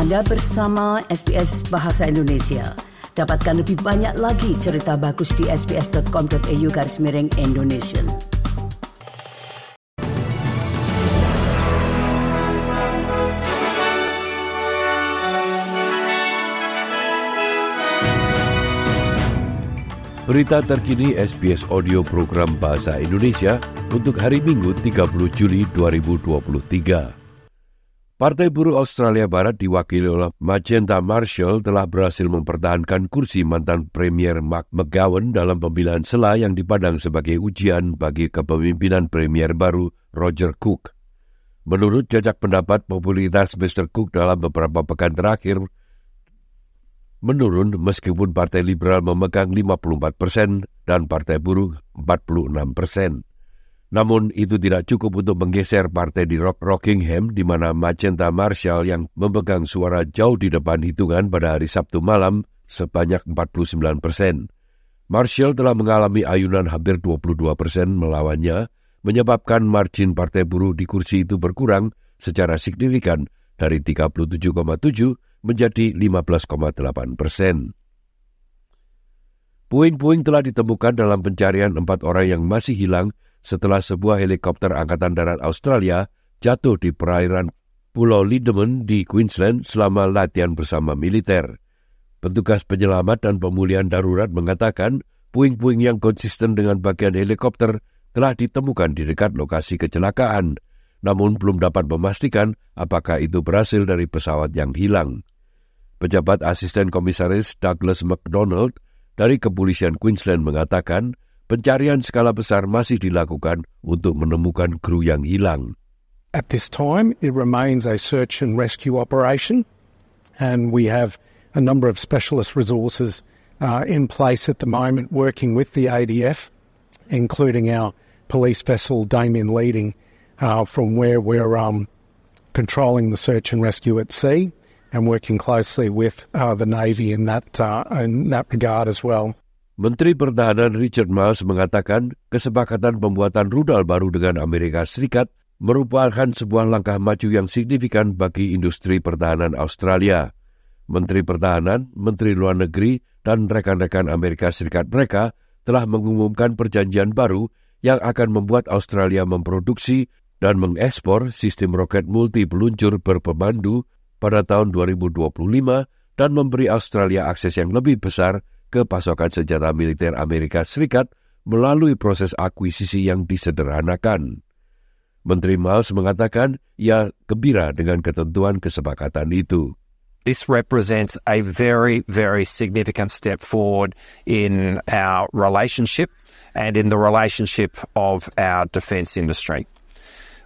Anda bersama SBS Bahasa Indonesia. Dapatkan lebih banyak lagi cerita bagus di sbs.com.au garis miring Indonesia. Berita terkini SBS Audio Program Bahasa Indonesia untuk hari Minggu 30 Juli 2023. Partai Buruh Australia Barat diwakili oleh Magenta Marshall telah berhasil mempertahankan kursi mantan Premier Mark McGowan dalam pemilihan sela yang dipandang sebagai ujian bagi kepemimpinan Premier baru Roger Cook. Menurut jajak pendapat, popularitas Mr. Cook dalam beberapa pekan terakhir menurun meskipun Partai Liberal memegang 54 persen dan Partai Buruh 46 persen. Namun itu tidak cukup untuk menggeser partai di Rock Rockingham di mana Magenta Marshall yang memegang suara jauh di depan hitungan pada hari Sabtu malam sebanyak 49 persen. Marshall telah mengalami ayunan hampir 22 persen melawannya, menyebabkan margin partai buruh di kursi itu berkurang secara signifikan dari 37,7 menjadi 15,8 persen. Puing-puing telah ditemukan dalam pencarian empat orang yang masih hilang setelah sebuah helikopter Angkatan Darat Australia jatuh di perairan Pulau Lindeman di Queensland selama latihan bersama militer. Petugas penyelamat dan pemulihan darurat mengatakan puing-puing yang konsisten dengan bagian helikopter telah ditemukan di dekat lokasi kecelakaan, namun belum dapat memastikan apakah itu berasal dari pesawat yang hilang. Pejabat Asisten Komisaris Douglas McDonald dari Kepolisian Queensland mengatakan pencarian skala besar masih dilakukan untuk menemukan kru yang hilang. At this time, it remains a search and rescue operation, and we have a number of specialist resources uh, in place at the moment working with the ADF, including our police vessel Damien Leading, uh, from where we're um, controlling the search and rescue at sea. and working closely with uh, the Navy in that, uh, in that regard as well. Menteri Pertahanan Richard Miles mengatakan kesepakatan pembuatan rudal baru dengan Amerika Serikat merupakan sebuah langkah maju yang signifikan bagi industri pertahanan Australia. Menteri Pertahanan, Menteri Luar Negeri, dan rekan-rekan Amerika Serikat mereka telah mengumumkan perjanjian baru yang akan membuat Australia memproduksi dan mengekspor sistem roket multi peluncur berpemandu pada tahun 2025 dan memberi Australia akses yang lebih besar ke pasokan senjata militer Amerika Serikat melalui proses akuisisi yang disederhanakan. Menteri Miles mengatakan ia gembira dengan ketentuan kesepakatan itu. This represents a very, very significant step forward in our relationship and in the relationship of our defence industry.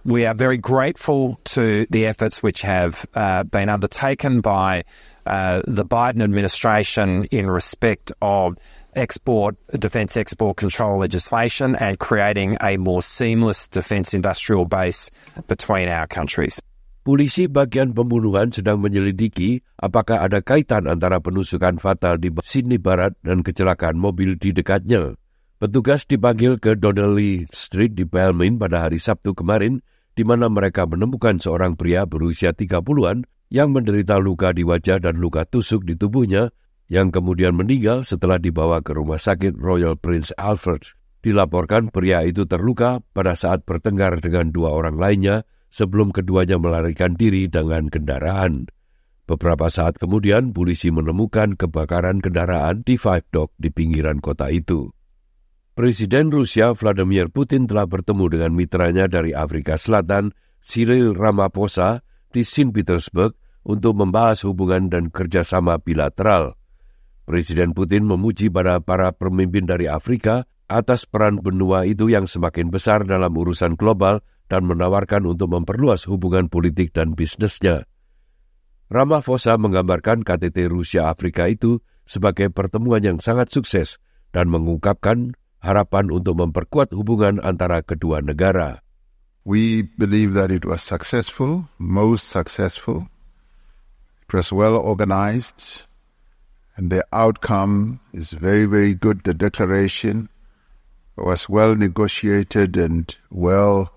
We are very grateful to the efforts which have uh, been undertaken by uh, the Biden administration in respect of export defence export control legislation and creating a more seamless defence industrial base between our countries. Polisi bagian pembunuhan sedang menyelidiki apakah ada kaitan antara penusukan fatal di Sydney Barat dan kecelakaan mobil di dekatnya. Petugas dipanggil ke Donnelly Street di Belmin pada hari Sabtu kemarin di mana mereka menemukan seorang pria berusia 30-an yang menderita luka di wajah dan luka tusuk di tubuhnya yang kemudian meninggal setelah dibawa ke rumah sakit Royal Prince Alfred. Dilaporkan pria itu terluka pada saat bertengkar dengan dua orang lainnya sebelum keduanya melarikan diri dengan kendaraan. Beberapa saat kemudian, polisi menemukan kebakaran kendaraan di Five Dock di pinggiran kota itu. Presiden Rusia Vladimir Putin telah bertemu dengan mitranya dari Afrika Selatan, Cyril Ramaphosa, di St. Petersburg untuk membahas hubungan dan kerjasama bilateral. Presiden Putin memuji pada para pemimpin dari Afrika atas peran benua itu yang semakin besar dalam urusan global dan menawarkan untuk memperluas hubungan politik dan bisnisnya. Ramaphosa menggambarkan KTT Rusia Afrika itu sebagai pertemuan yang sangat sukses dan mengungkapkan harapan untuk memperkuat hubungan antara kedua negara. We believe that it was successful, most successful. It was well organized, and the outcome is very, very good. The declaration was well negotiated and well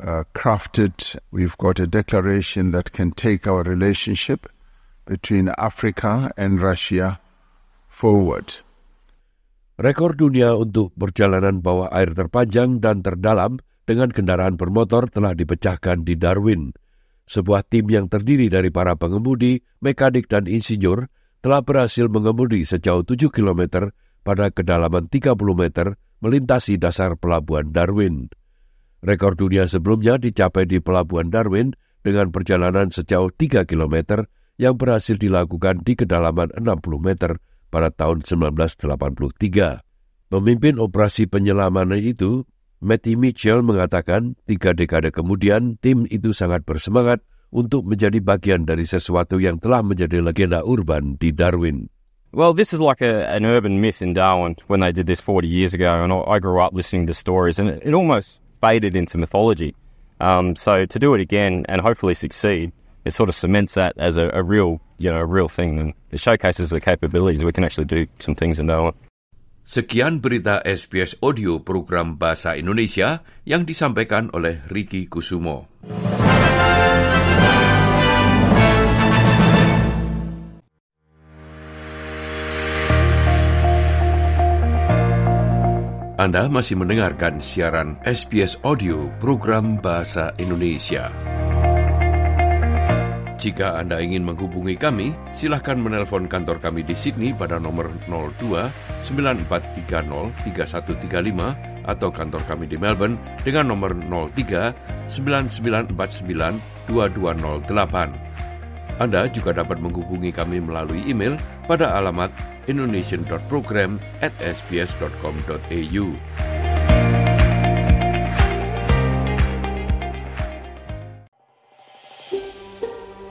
uh, crafted. We've got a declaration that can take our relationship between Africa and Russia forward. Rekor dunia untuk perjalanan bawah air terpanjang dan terdalam dengan kendaraan bermotor telah dipecahkan di Darwin. Sebuah tim yang terdiri dari para pengemudi, mekanik, dan insinyur telah berhasil mengemudi sejauh 7 km pada kedalaman 30 meter melintasi dasar pelabuhan Darwin. Rekor dunia sebelumnya dicapai di pelabuhan Darwin dengan perjalanan sejauh 3 km yang berhasil dilakukan di kedalaman 60 meter pada tahun 1983. Pemimpin operasi penyelaman itu, Matty Mitchell mengatakan tiga dekade kemudian tim itu sangat bersemangat untuk menjadi bagian dari sesuatu yang telah menjadi legenda urban di Darwin. Well, this is like a, an urban myth in Darwin when they did this 40 years ago, and I grew up listening to stories, and it, it almost faded into mythology. Um, so to do it again and hopefully succeed, it sort of cements that as a, a real, you know, a real thing, and it showcases the capabilities. We can actually do some things in Darwin. Sekian berita SBS Audio program Bahasa Indonesia yang disampaikan oleh Ricky Kusumo. Anda masih mendengarkan siaran SBS Audio program Bahasa Indonesia. Jika Anda ingin menghubungi kami, silahkan menelpon kantor kami di Sydney pada nomor 02 9430 3135 atau kantor kami di Melbourne dengan nomor 03 9949 2208. Anda juga dapat menghubungi kami melalui email pada alamat indonesian.program at sbs.com.au.